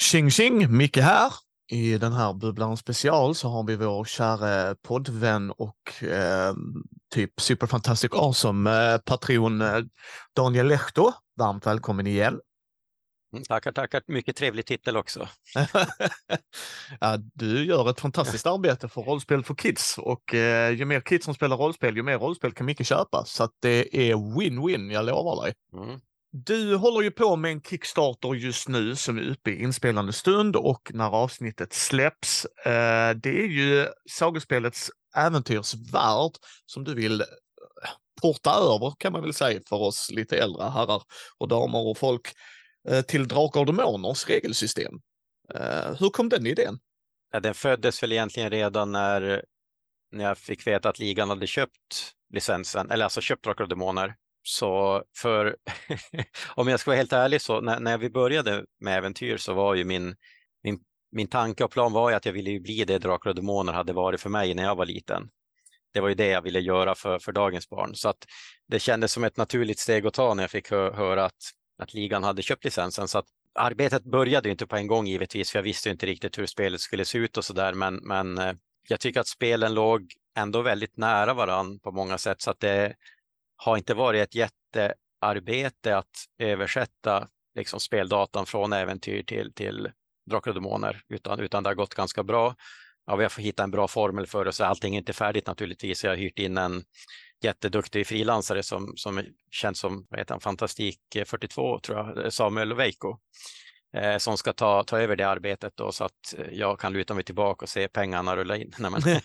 Tjing tjing, Micke här. I den här Bubblan special så har vi vår kära poddvän och eh, typ superfantastic awesome eh, patron eh, Daniel Lehto. Varmt välkommen igen. Mm, tackar, tackar. Mycket trevlig titel också. ja, du gör ett fantastiskt arbete för rollspel för kids och eh, ju mer kids som spelar rollspel, ju mer rollspel kan Micke köpa. Så det är win-win, jag lovar dig. Mm. Du håller ju på med en Kickstarter just nu som är uppe i inspelande stund och när avsnittet släpps. Eh, det är ju sagospelets äventyrsvärld som du vill eh, porta över kan man väl säga för oss lite äldre herrar och damer och folk eh, till Drakar och Demoners regelsystem. Eh, hur kom den idén? Ja, den föddes väl egentligen redan när, när jag fick veta att ligan hade köpt licensen, eller alltså köpt Drakar och Demoner så för, om jag ska vara helt ärlig, så när, när vi började med äventyr så var ju min, min, min tanke och plan var ju att jag ville bli det Drakar och Demoner hade varit för mig när jag var liten. Det var ju det jag ville göra för, för dagens barn. Så att det kändes som ett naturligt steg att ta när jag fick hö höra att, att ligan hade köpt licensen. Så att arbetet började inte på en gång givetvis, för jag visste inte riktigt hur spelet skulle se ut och så där. Men, men eh, jag tycker att spelen låg ändå väldigt nära varann på många sätt. Så att det, har inte varit ett jättearbete att översätta liksom speldatan från äventyr till, till Drakar och Demoner, utan, utan det har gått ganska bra. Ja, vi har fått hitta en bra formel för det, så allting är inte färdigt naturligtvis. Jag har hyrt in en jätteduktig frilansare som, som känns som vad heter han, Fantastik 42, tror jag, Samuel Veiko eh, som ska ta, ta över det arbetet då, så att jag kan luta mig tillbaka och se pengarna rulla in. Nej, men,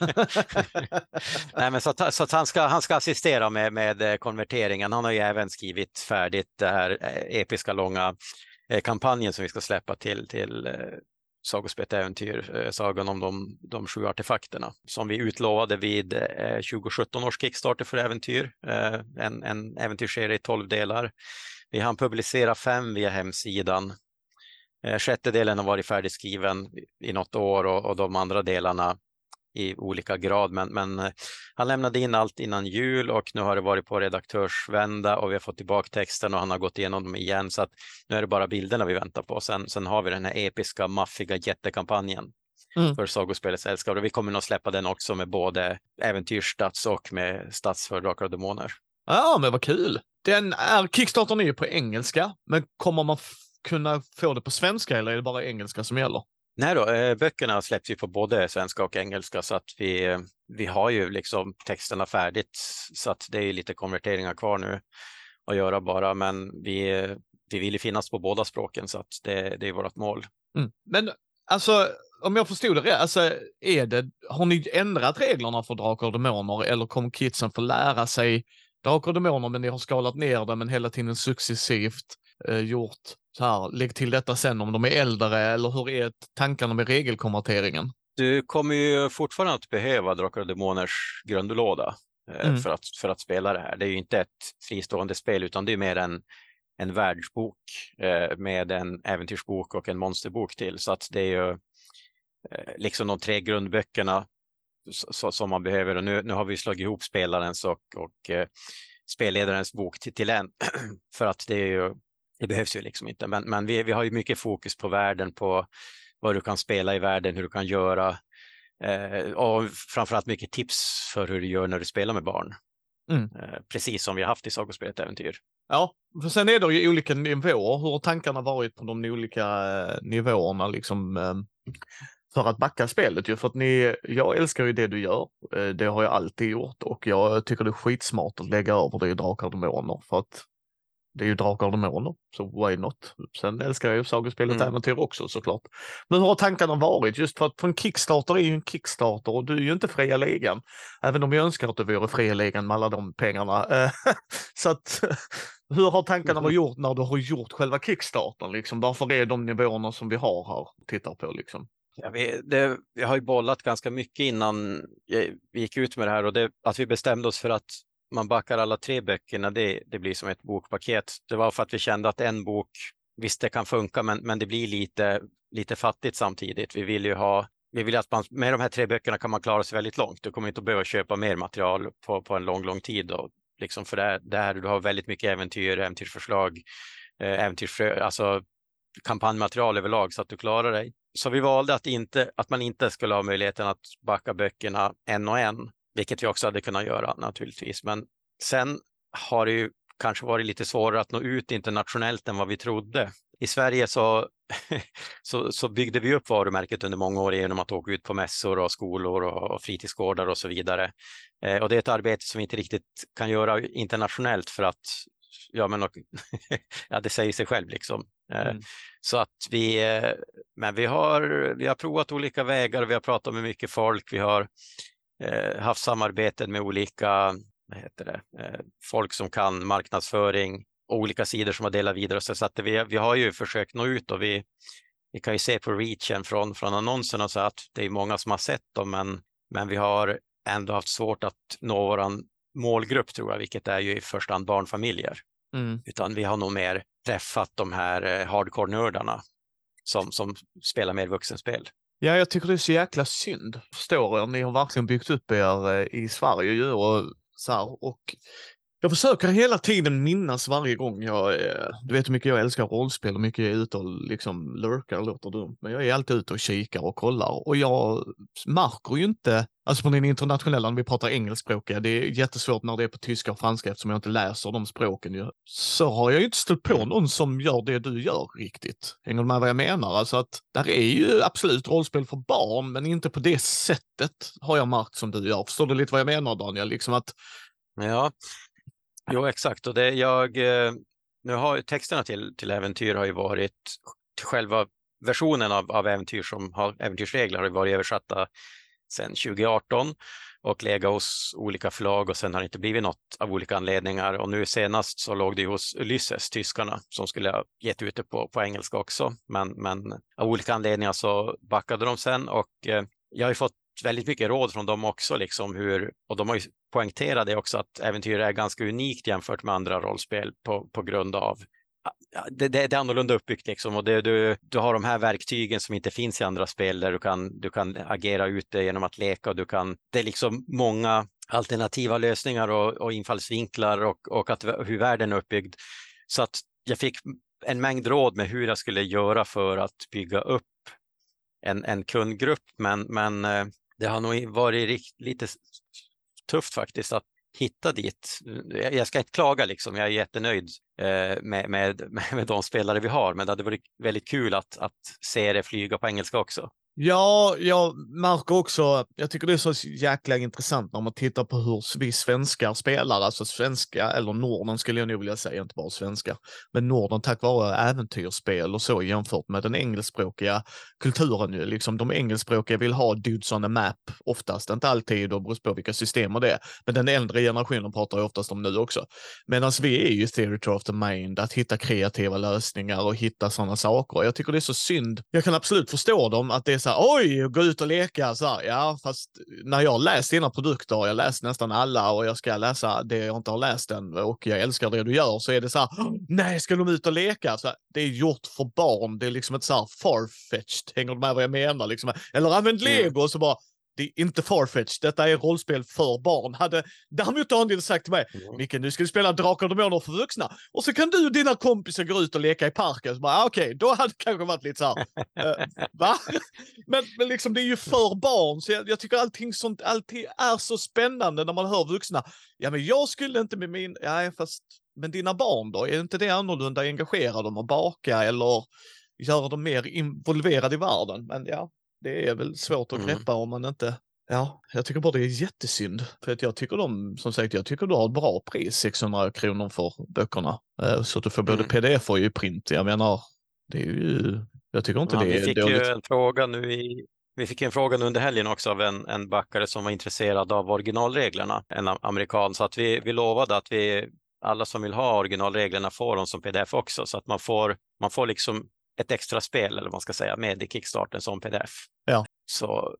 Nej, men så, att, så att han, ska, han ska assistera med, med eh, konverteringen. Han har ju även skrivit färdigt det här eh, episka långa eh, kampanjen som vi ska släppa till, till Sagospett äventyr, sagan om de, de sju artefakterna som vi utlovade vid 2017 års Kickstarter för äventyr, en, en äventyrsserie i tolv delar. Vi hann publicera fem via hemsidan Eh, sjätte delen har varit färdigskriven i något år och, och de andra delarna i olika grad. Men, men eh, han lämnade in allt innan jul och nu har det varit på redaktörsvända och vi har fått tillbaka texten och han har gått igenom dem igen. Så att nu är det bara bilderna vi väntar på. Sen, sen har vi den här episka, maffiga jättekampanjen mm. för Sagospelets älskare. Vi kommer nog släppa den också med både äventyrsstats och med stats för Drakar och Demoner. Ja, men vad kul! Den är, Kickstarter är ju på engelska, men kommer man kunna få det på svenska eller är det bara engelska som gäller? Nej då, eh, böckerna släpps ju på både svenska och engelska så att vi, vi har ju liksom texterna färdigt så att det är lite konverteringar kvar nu att göra bara men vi, vi vill ju finnas på båda språken så att det, det är vårt mål. Mm. Men alltså om jag förstod det rätt, alltså, är det, har ni ändrat reglerna för Drakar och Demoner eller kommer kidsen få lära sig Drakar och Demoner men ni har skalat ner det men hela tiden successivt eh, gjort så här, lägg till detta sen om de är äldre eller hur är tankarna med regelkonverteringen? Du kommer ju fortfarande att behöva Drakar och Demoners grundlåda eh, mm. för, att, för att spela det här. Det är ju inte ett fristående spel utan det är mer en, en världsbok eh, med en äventyrsbok och en monsterbok till. Så att det är ju eh, liksom de tre grundböckerna som man behöver. Och nu, nu har vi slagit ihop spelarens och, och spelledarens bok till, till en för att det är ju det behövs ju liksom inte, men, men vi, vi har ju mycket fokus på världen, på vad du kan spela i världen, hur du kan göra eh, och framförallt mycket tips för hur du gör när du spelar med barn. Mm. Eh, precis som vi har haft i Sagospelet Äventyr. Ja, för sen är det ju olika nivåer. Hur har tankarna varit på de olika eh, nivåerna liksom eh, för att backa spelet ju? För att ni, jag älskar ju det du gör. Eh, det har jag alltid gjort och jag tycker det är skitsmart att lägga över det i Drakar och Demoner för att det är ju Drakar och Demoner, så why not? Sen älskar jag ju sagospelet mm. Äventyr också såklart. Men hur har tankarna varit? Just för att för en Kickstarter är ju en Kickstarter och du är ju inte fria ligan. Även om jag önskar att du vore fria ligan med alla de pengarna. så att hur har tankarna varit gjort när du har gjort själva Kickstartern? Liksom? Varför är de nivåerna som vi har här tittar på liksom? Ja, vi, det, vi har ju bollat ganska mycket innan vi gick ut med det här och det, att vi bestämde oss för att man backar alla tre böckerna, det, det blir som ett bokpaket. Det var för att vi kände att en bok, visst det kan funka, men, men det blir lite, lite fattigt samtidigt. Vi vill ju ha vi vill att man, med de här tre böckerna kan man klara sig väldigt långt. Du kommer inte att behöva köpa mer material på, på en lång, lång tid. Då. Liksom för det, det här, du har väldigt mycket äventyr, äventyrsförslag, eh, äventyrsfrö, alltså kampanjmaterial överlag så att du klarar dig. Så vi valde att, inte, att man inte skulle ha möjligheten att backa böckerna en och en, vilket vi också hade kunnat göra naturligtvis. Men sen har det ju kanske varit lite svårare att nå ut internationellt än vad vi trodde. I Sverige så, så, så, byggde vi upp varumärket under många år genom att åka ut på mässor och skolor och fritidsgårdar och så vidare. Eh, och det är ett arbete som vi inte riktigt kan göra internationellt för att ja, men, ja, det säger sig själv liksom. Eh, mm. Så att vi, eh, men vi har, vi har provat olika vägar, vi har pratat med mycket folk, vi har haft samarbeten med olika vad heter det, eh, folk som kan marknadsföring och olika sidor som har delat vidare. Så att vi, vi har ju försökt nå ut och vi, vi kan ju se på reachen från, från annonserna så att det är många som har sett dem, men, men vi har ändå haft svårt att nå våran målgrupp tror jag, vilket är ju i första hand barnfamiljer. Mm. Utan vi har nog mer träffat de här eh, hardcore-nördarna som, som spelar mer vuxenspel. Ja, jag tycker det är så jäkla synd. Förstår er, ni har verkligen byggt upp er eh, i Sverige ju och så här, och jag försöker hela tiden minnas varje gång jag, eh, du vet hur mycket jag älskar rollspel och mycket jag är ute och liksom lurkar, låter dumt, men jag är alltid ute och kikar och kollar och jag märker ju inte, alltså på den internationella, när vi pratar engelskspråkiga, det är jättesvårt när det är på tyska och franska eftersom jag inte läser de språken ju, så har jag ju inte stött på någon som gör det du gör riktigt. Hänger du med vad jag menar? Alltså att där är ju absolut rollspel för barn, men inte på det sättet har jag märkt som du gör. Förstår du lite vad jag menar Daniel? Liksom att Ja, Jo, exakt. Och det jag, eh, nu har texterna till, till äventyr har ju varit själva versionen av, av äventyr som har äventyrsregler har varit översatta sedan 2018 och legat hos olika förlag och sen har det inte blivit något av olika anledningar. Och nu senast så låg det hos Ulysses, tyskarna, som skulle ha gett ut det på, på engelska också. Men, men av olika anledningar så backade de sen och eh, jag har ju fått väldigt mycket råd från dem också, liksom hur, och de har ju poängterat det också att äventyr är ganska unikt jämfört med andra rollspel på, på grund av det, det, det, är annorlunda uppbyggt liksom och det, du, du har de här verktygen som inte finns i andra spel där du kan, du kan agera ute genom att leka och du kan, det är liksom många alternativa lösningar och, och infallsvinklar och, och att, hur världen är uppbyggd. Så att jag fick en mängd råd med hur jag skulle göra för att bygga upp en, en kundgrupp, men, men eh, det har nog varit lite tufft faktiskt att hitta dit. Jag ska inte klaga, liksom. jag är jättenöjd eh, med, med, med de spelare vi har, men det hade varit väldigt kul att, att se det flyga på engelska också. Ja, jag märker också, jag tycker det är så jäkla intressant när man tittar på hur vi svenskar spelar, alltså svenska, eller Norden skulle jag nog vilja säga, inte bara svenska, men Norden tack vare äventyrsspel och så jämfört med den engelskspråkiga kulturen ju. Liksom de engelskspråkiga vill ha dudes on a map oftast, inte alltid och beror på vilka system och det, men den äldre generationen pratar ju oftast om nu också. Medan vi är ju theater of the mind, att hitta kreativa lösningar och hitta sådana saker. Jag tycker det är så synd. Jag kan absolut förstå dem att det är så här, oj, gå ut och leka. Så här, ja, fast när jag läst dina produkter, jag läst nästan alla och jag ska läsa det jag inte har läst än och jag älskar det du gör, så är det så här, nej, ska de ut och leka? Så här, det är gjort för barn. Det är liksom ett så här farfetched. Hänger du med vad jag menar? Liksom, eller använd lego och så bara, det är inte farfetch, detta är rollspel för barn. Hade däremot Daniel sagt till mig, mm. Micke nu ska vi spela Drakar och Demoner för vuxna. Och så kan du och dina kompisar gå ut och leka i parken. Så bara, ah, okej, okay, då hade det kanske varit lite så här, uh, va? Men, men liksom det är ju för barn, så jag, jag, tycker allting sånt alltid är så spännande när man hör vuxna. Ja, men jag skulle inte med min, ja fast, men dina barn då, är inte det annorlunda? Engagera dem och baka eller göra dem mer involverade i världen? Men ja, det är väl svårt att mm. greppa mm. om man inte Ja, jag tycker bara det är jättesynd. För att jag tycker de, som sagt, jag tycker du har ett bra pris, 600 kronor för böckerna. Eh, så att du får både mm. pdf och i print. Jag menar, det är ju, jag tycker inte ja, det är Vi fick dåligt. ju en fråga nu i, vi fick en fråga under helgen också av en, en backare som var intresserad av originalreglerna, en amerikan, så att vi, vi lovade att vi, alla som vill ha originalreglerna får dem som pdf också, så att man får, man får liksom ett extra spel, eller vad man ska säga, med i Kickstarter som pdf. Ja. Så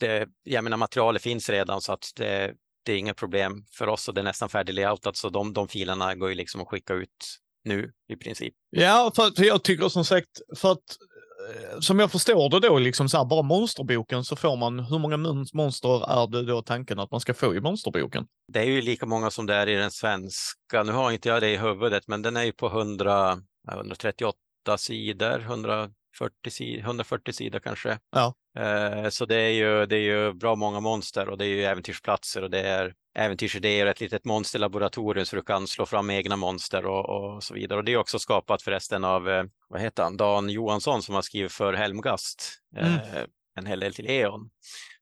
det, jag menar, materialet finns redan så att det, det är inga problem för oss och det är nästan färdiglayoutat så de, de filerna går ju liksom att skicka ut nu i princip. Ja, för, jag tycker som sagt, för att eh, som jag förstår det då, liksom så här, bara monsterboken så får man, hur många monster är det då tanken att man ska få i monsterboken? Det är ju lika många som det är i den svenska. Nu har inte jag det i huvudet, men den är ju på 100, 138 108 sidor, 140, sidor, 140 sidor kanske. Ja. Eh, så det är, ju, det är ju bra många monster och det är ju äventyrsplatser och det är äventyrsidéer, ett litet monsterlaboratorium så du kan slå fram egna monster och, och så vidare. Och det är också skapat förresten av, eh, vad heter han, Dan Johansson som har skrivit för Helmgast, mm. eh, en hel del till E.ON.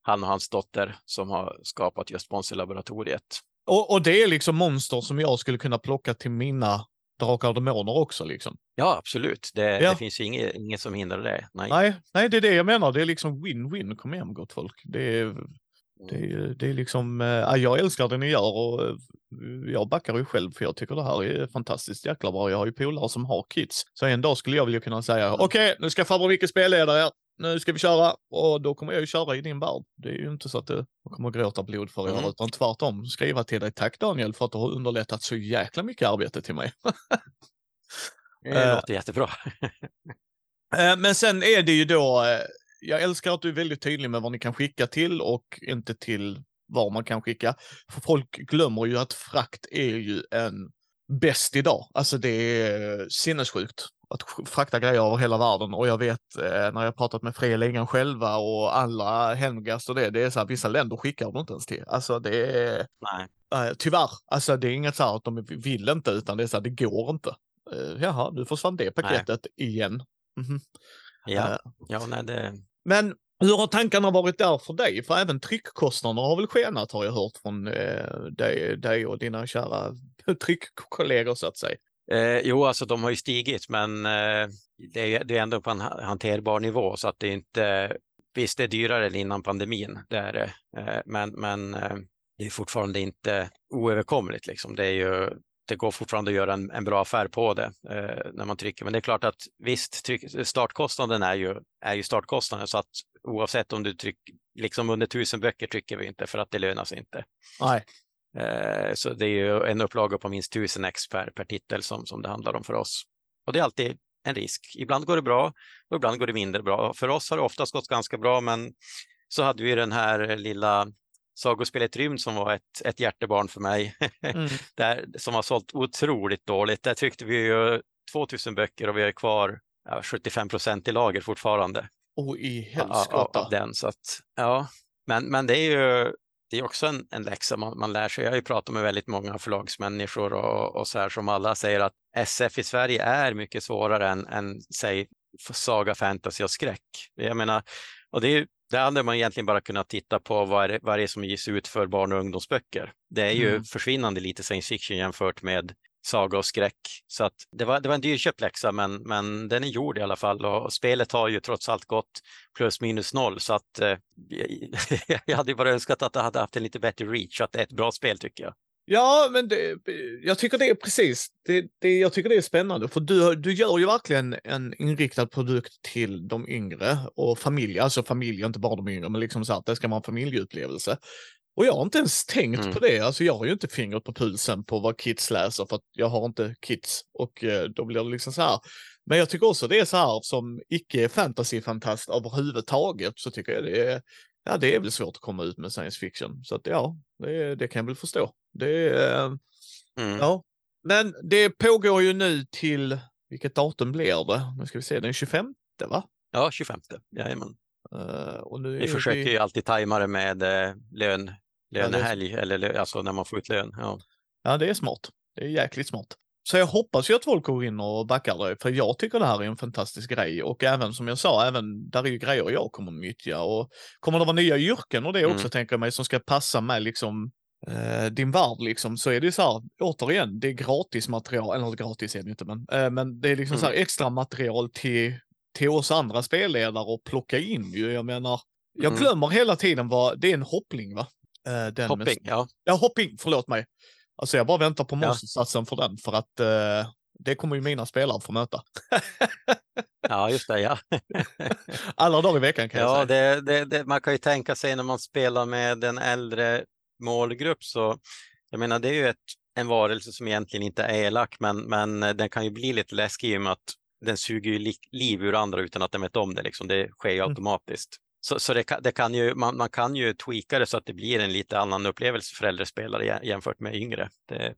Han och hans dotter som har skapat just monsterlaboratoriet. Och, och det är liksom monster som jag skulle kunna plocka till mina drakar och demoner också liksom. Ja, absolut. Det, ja. det finns ju inget, inget som hindrar det. Nej. nej. nej, det är det jag menar. Det är liksom win-win. Kom igen gott folk. Det är, det är, det är liksom, äh, jag älskar det ni gör och äh, jag backar ju själv för jag tycker det här är fantastiskt jäkla bra. Jag har ju polare som har kids. Så en dag skulle jag vilja kunna säga, mm. okej, nu ska farbror Micke spelleda er nu ska vi köra och då kommer jag ju köra i din värld. Det är ju inte så att du kommer gråta blod för mm. utan tvärtom skriva till dig. Tack Daniel för att du har underlättat så jäkla mycket arbete till mig. det låter jättebra. Eh, men sen är det ju då, eh, jag älskar att du är väldigt tydlig med vad ni kan skicka till och inte till var man kan skicka. För folk glömmer ju att frakt är ju en bäst idag. Alltså det är sinnessjukt att frakta grejer över hela världen och jag vet eh, när jag pratat med Fria Ligan själva och alla Hemgast och det, det är så här, vissa länder skickar de inte ens till. Alltså det är, Nej. Eh, tyvärr, alltså det är inget så här att de vill inte utan det är så här, det går inte. Eh, jaha, nu försvann det paketet Nej. igen. Mm -hmm. Ja, ja nej, det... Men hur har tankarna varit där för dig? För även tryckkostnaderna har väl skenat har jag hört från eh, dig, dig och dina kära tryckkollegor så att säga. Eh, jo, alltså de har ju stigit, men eh, det, är, det är ändå på en hanterbar nivå så att det inte, visst det är dyrare än innan pandemin, det är det, eh, men, men eh, det är fortfarande inte oöverkomligt liksom. Det är ju, det går fortfarande att göra en, en bra affär på det eh, när man trycker. Men det är klart att visst, tryck, startkostnaden är ju, är ju startkostnaden så att oavsett om du trycker, liksom under tusen böcker trycker vi inte för att det lönar sig inte. Nej. Eh, så det är ju en upplaga på minst 1000 ex per, per titel som, som det handlar om för oss. Och det är alltid en risk. Ibland går det bra och ibland går det mindre bra. För oss har det oftast gått ganska bra, men så hade vi den här lilla sagospelet Rymd som var ett, ett hjärtebarn för mig, mm. där, som har sålt otroligt dåligt. Där tryckte vi ju 2000 böcker och vi är kvar ja, 75 procent i lager fortfarande. Och i helskotta. Av, av den, så att, ja. men, men det är ju det är också en, en läxa man, man lär sig. Jag har ju pratat med väldigt många förlagsmänniskor och, och så här som alla säger att SF i Sverige är mycket svårare än, än säg saga, fantasy och skräck. Jag menar, och det, är, det hade man egentligen bara kunnat titta på vad är, det, vad är det som ges ut för barn och ungdomsböcker. Det är ju mm. försvinnande lite science fiction jämfört med saga och skräck. Så att det, var, det var en dyrköpt läxa, men, men den är gjord i alla fall och spelet har ju trots allt gått plus minus noll. Så att eh, jag hade bara önskat att det hade haft en lite bättre reach, att det är ett bra spel tycker jag. Ja, men det, jag tycker det är precis, det, det, jag tycker det är spännande för du, du gör ju verkligen en inriktad produkt till de yngre och familj, alltså familj, inte bara de yngre, men liksom så att det ska vara en familjeupplevelse. Och jag har inte ens tänkt mm. på det. Alltså jag har ju inte fingret på pulsen på vad kids läser för att jag har inte kids och eh, då blir det liksom så här. Men jag tycker också det är så här som icke fantasyfantast överhuvudtaget så tycker jag det är, ja det är väl svårt att komma ut med science fiction. Så att ja, det, det kan jag väl förstå. Det är, mm. ja. Men det pågår ju nu till, vilket datum blir det? Nu ska vi se, den 25 va? Ja, 25, jajamän. Uh, vi försöker vi... ju alltid tajma det med uh, lön, lönehelg, eller alltså när man får ut lön. Ja. ja, det är smart. Det är jäkligt smart. Så jag hoppas ju att folk går in och backar det, för jag tycker det här är en fantastisk grej och även som jag sa, även där är ju grejer jag kommer att nyttja och kommer det vara nya yrken och det också mm. tänker jag mig som ska passa med liksom eh, din värld liksom så är det så här, återigen, det är gratis material, eller gratis är det inte, men, eh, men det är liksom mm. så här extra material till, till oss andra spelledare och plocka in ju. Jag menar, jag mm. glömmer hela tiden vad, det är en hoppling va? Eh, den hopping, med, ja. Ja, hopping, förlåt mig. Alltså jag bara väntar på monstersatsen ja. för den för att eh, det kommer ju mina spelare få möta. ja, just det, ja. Alla dagar i veckan kan ja, jag säga. Det, det, det, man kan ju tänka sig när man spelar med en äldre målgrupp så, jag menar det är ju ett, en varelse som egentligen inte är elak, men, men den kan ju bli lite läskig i och med att den suger ju li, liv ur andra utan att den vet om det. Liksom. Det sker ju mm. automatiskt. Så, så det, det, kan ju, man, man, kan ju tweaka det så att det blir en lite annan upplevelse för äldre spelare jämfört med yngre. Det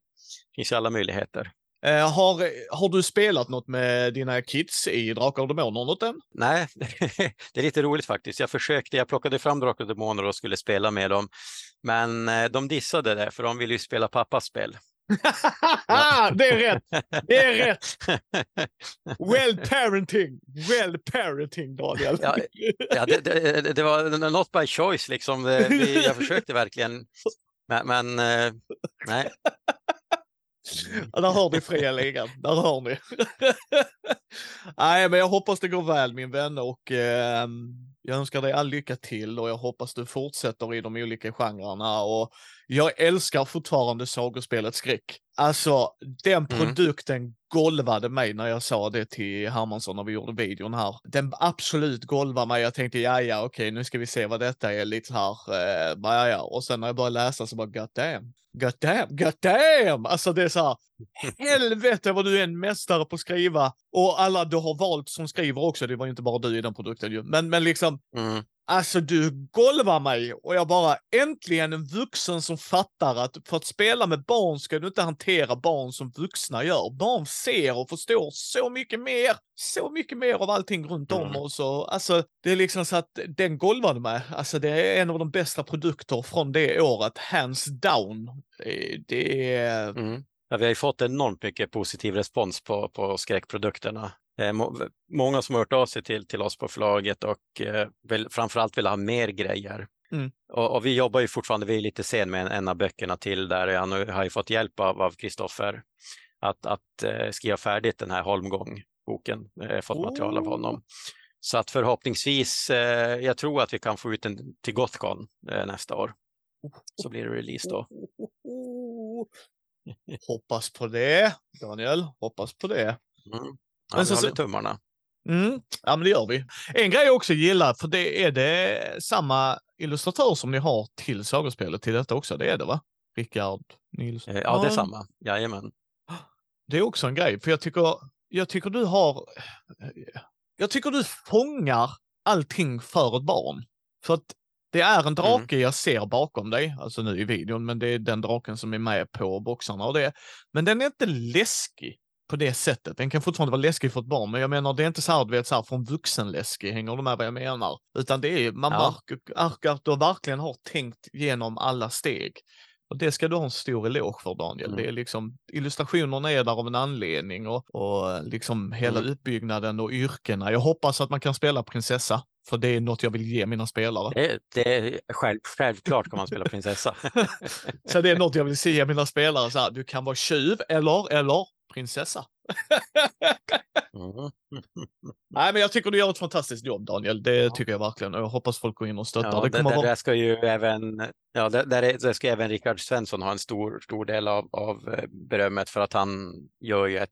finns ju alla möjligheter. Eh, har, har du spelat något med dina kids i Drakar och Demoner något än? Nej, det är lite roligt faktiskt. Jag försökte, jag plockade fram Drakar och Demoner och skulle spela med dem. Men eh, de dissade det, för de ville ju spela pappas spel. det är rätt! Det är rätt! Well parenting! Well parenting, Daniel. ja, ja det, det, det, var not by choice, liksom. Jag försökte verkligen. Men, men eh, nej. Ja, där hör ni fria ligan. Där hör ni. Nej, men jag hoppas det går väl min vän och eh, jag önskar dig all lycka till och jag hoppas du fortsätter i de olika genrerna och jag älskar fortfarande sagospelet skräck. Alltså, den mm. produkten mm. golvade mig när jag sa det till Hermansson när vi gjorde videon här. Den absolut golvade mig. Jag tänkte, ja, ja, okej, nu ska vi se vad detta är lite här. Eh, ja, ja. Och sen när jag började läsa så bara, god damn, god damn, god damn. Alltså det är så här, helvete vad du är en mästare på att skriva. Och alla du har valt som skriver också, det var ju inte bara du i den produkten ju. Men, men liksom, mm. Alltså du golvar mig och jag bara äntligen en vuxen som fattar att för att spela med barn ska du inte hantera barn som vuxna gör. Barn ser och förstår så mycket mer, så mycket mer av allting runt om mm. oss. Och, alltså det är liksom så att den golvade mig. Alltså det är en av de bästa produkter från det året, hands down. Det är... Mm. Ja, vi har ju fått enormt mycket positiv respons på, på skräckprodukterna. Eh, många som har hört av sig till, till oss på förlaget och eh, vill, framförallt vill ha mer grejer. Mm. Och, och, vi jobbar ju fortfarande, vi är lite sen med en, en av böckerna till där jag nu har ju fått hjälp av Kristoffer att, att eh, skriva färdigt den här Holmgång-boken, eh, fått oh. material av honom. Så att förhoppningsvis, eh, jag tror att vi kan få ut den till Gothcon eh, nästa år. Så blir det release då. Hoppas på det, Daniel. Hoppas på det. Mm. Ja, men så, håller tummarna. Mm, ja, men det gör vi. En grej jag också gillar, för det är det samma illustratör som ni har till sagospelet till detta också. Det är det va? Rickard Nilsson? Eh, ja, det är samma. Jajamän. Det är också en grej, för jag tycker, jag tycker du har... Jag tycker du fångar allting för ett barn. För att det är en drake mm. jag ser bakom dig, alltså nu i videon, men det är den draken som är med på boxarna och det. Men den är inte läskig på det sättet. Den kan fortfarande vara läskig för ett barn, men jag menar det är inte så här, du vet, så här från vuxenläskig, hänger du med vad jag menar? Utan det är, man ja. märker att du verkligen har tänkt genom alla steg. Och det ska du ha en stor eloge för Daniel. Mm. Det är liksom, illustrationerna är där av en anledning och, och liksom hela mm. uppbyggnaden och yrkena. Jag hoppas att man kan spela prinsessa, för det är något jag vill ge mina spelare. Det, det är själv, självklart kan man spela prinsessa. så det är något jag vill se mina spelare, så här, du kan vara tjuv eller, eller prinsessa. mm. Nej, men jag tycker du gör ett fantastiskt jobb, Daniel. Det ja. tycker jag verkligen. Och jag hoppas folk går in och stöttar. Ja, det, det, vara... där ska ju även, ja, där, där ska även Rickard Svensson ha en stor, stor del av, av eh, berömmet för att han gör ju ett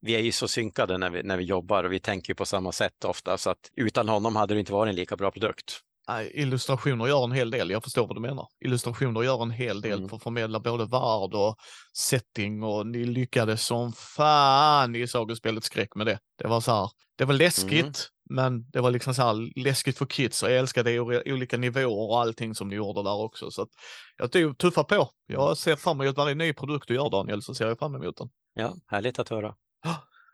vi är ju så synkade när vi, när vi jobbar och vi tänker på samma sätt ofta så att utan honom hade det inte varit en lika bra produkt illustrationer gör en hel del, jag förstår vad du menar. Illustrationer gör en hel del mm. för att förmedla både värld och setting och ni lyckades som fan i sagospelet skräck med det. Det var så här, det var läskigt, mm. men det var liksom så här läskigt för kids och jag älskade det i olika nivåer och allting som ni gjorde där också. Så att jag tog tuffa på. Jag ser fram emot varje ny produkt du gör Daniel, så ser jag fram emot den. Ja, härligt att höra.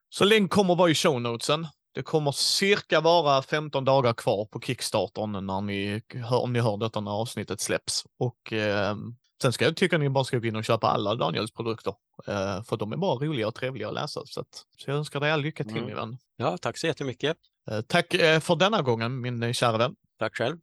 Så länk kommer vara i show notesen. Det kommer cirka vara 15 dagar kvar på Kickstartern när ni, om ni hör detta när avsnittet släpps. Och eh, sen ska jag tycka att ni bara ska gå in och köpa alla Daniels produkter. Eh, för de är bara roliga och trevliga att läsa. Så, att, så jag önskar dig all lycka till mm. min vän. Ja, tack så jättemycket. Eh, tack eh, för denna gången min kära vän. Tack själv.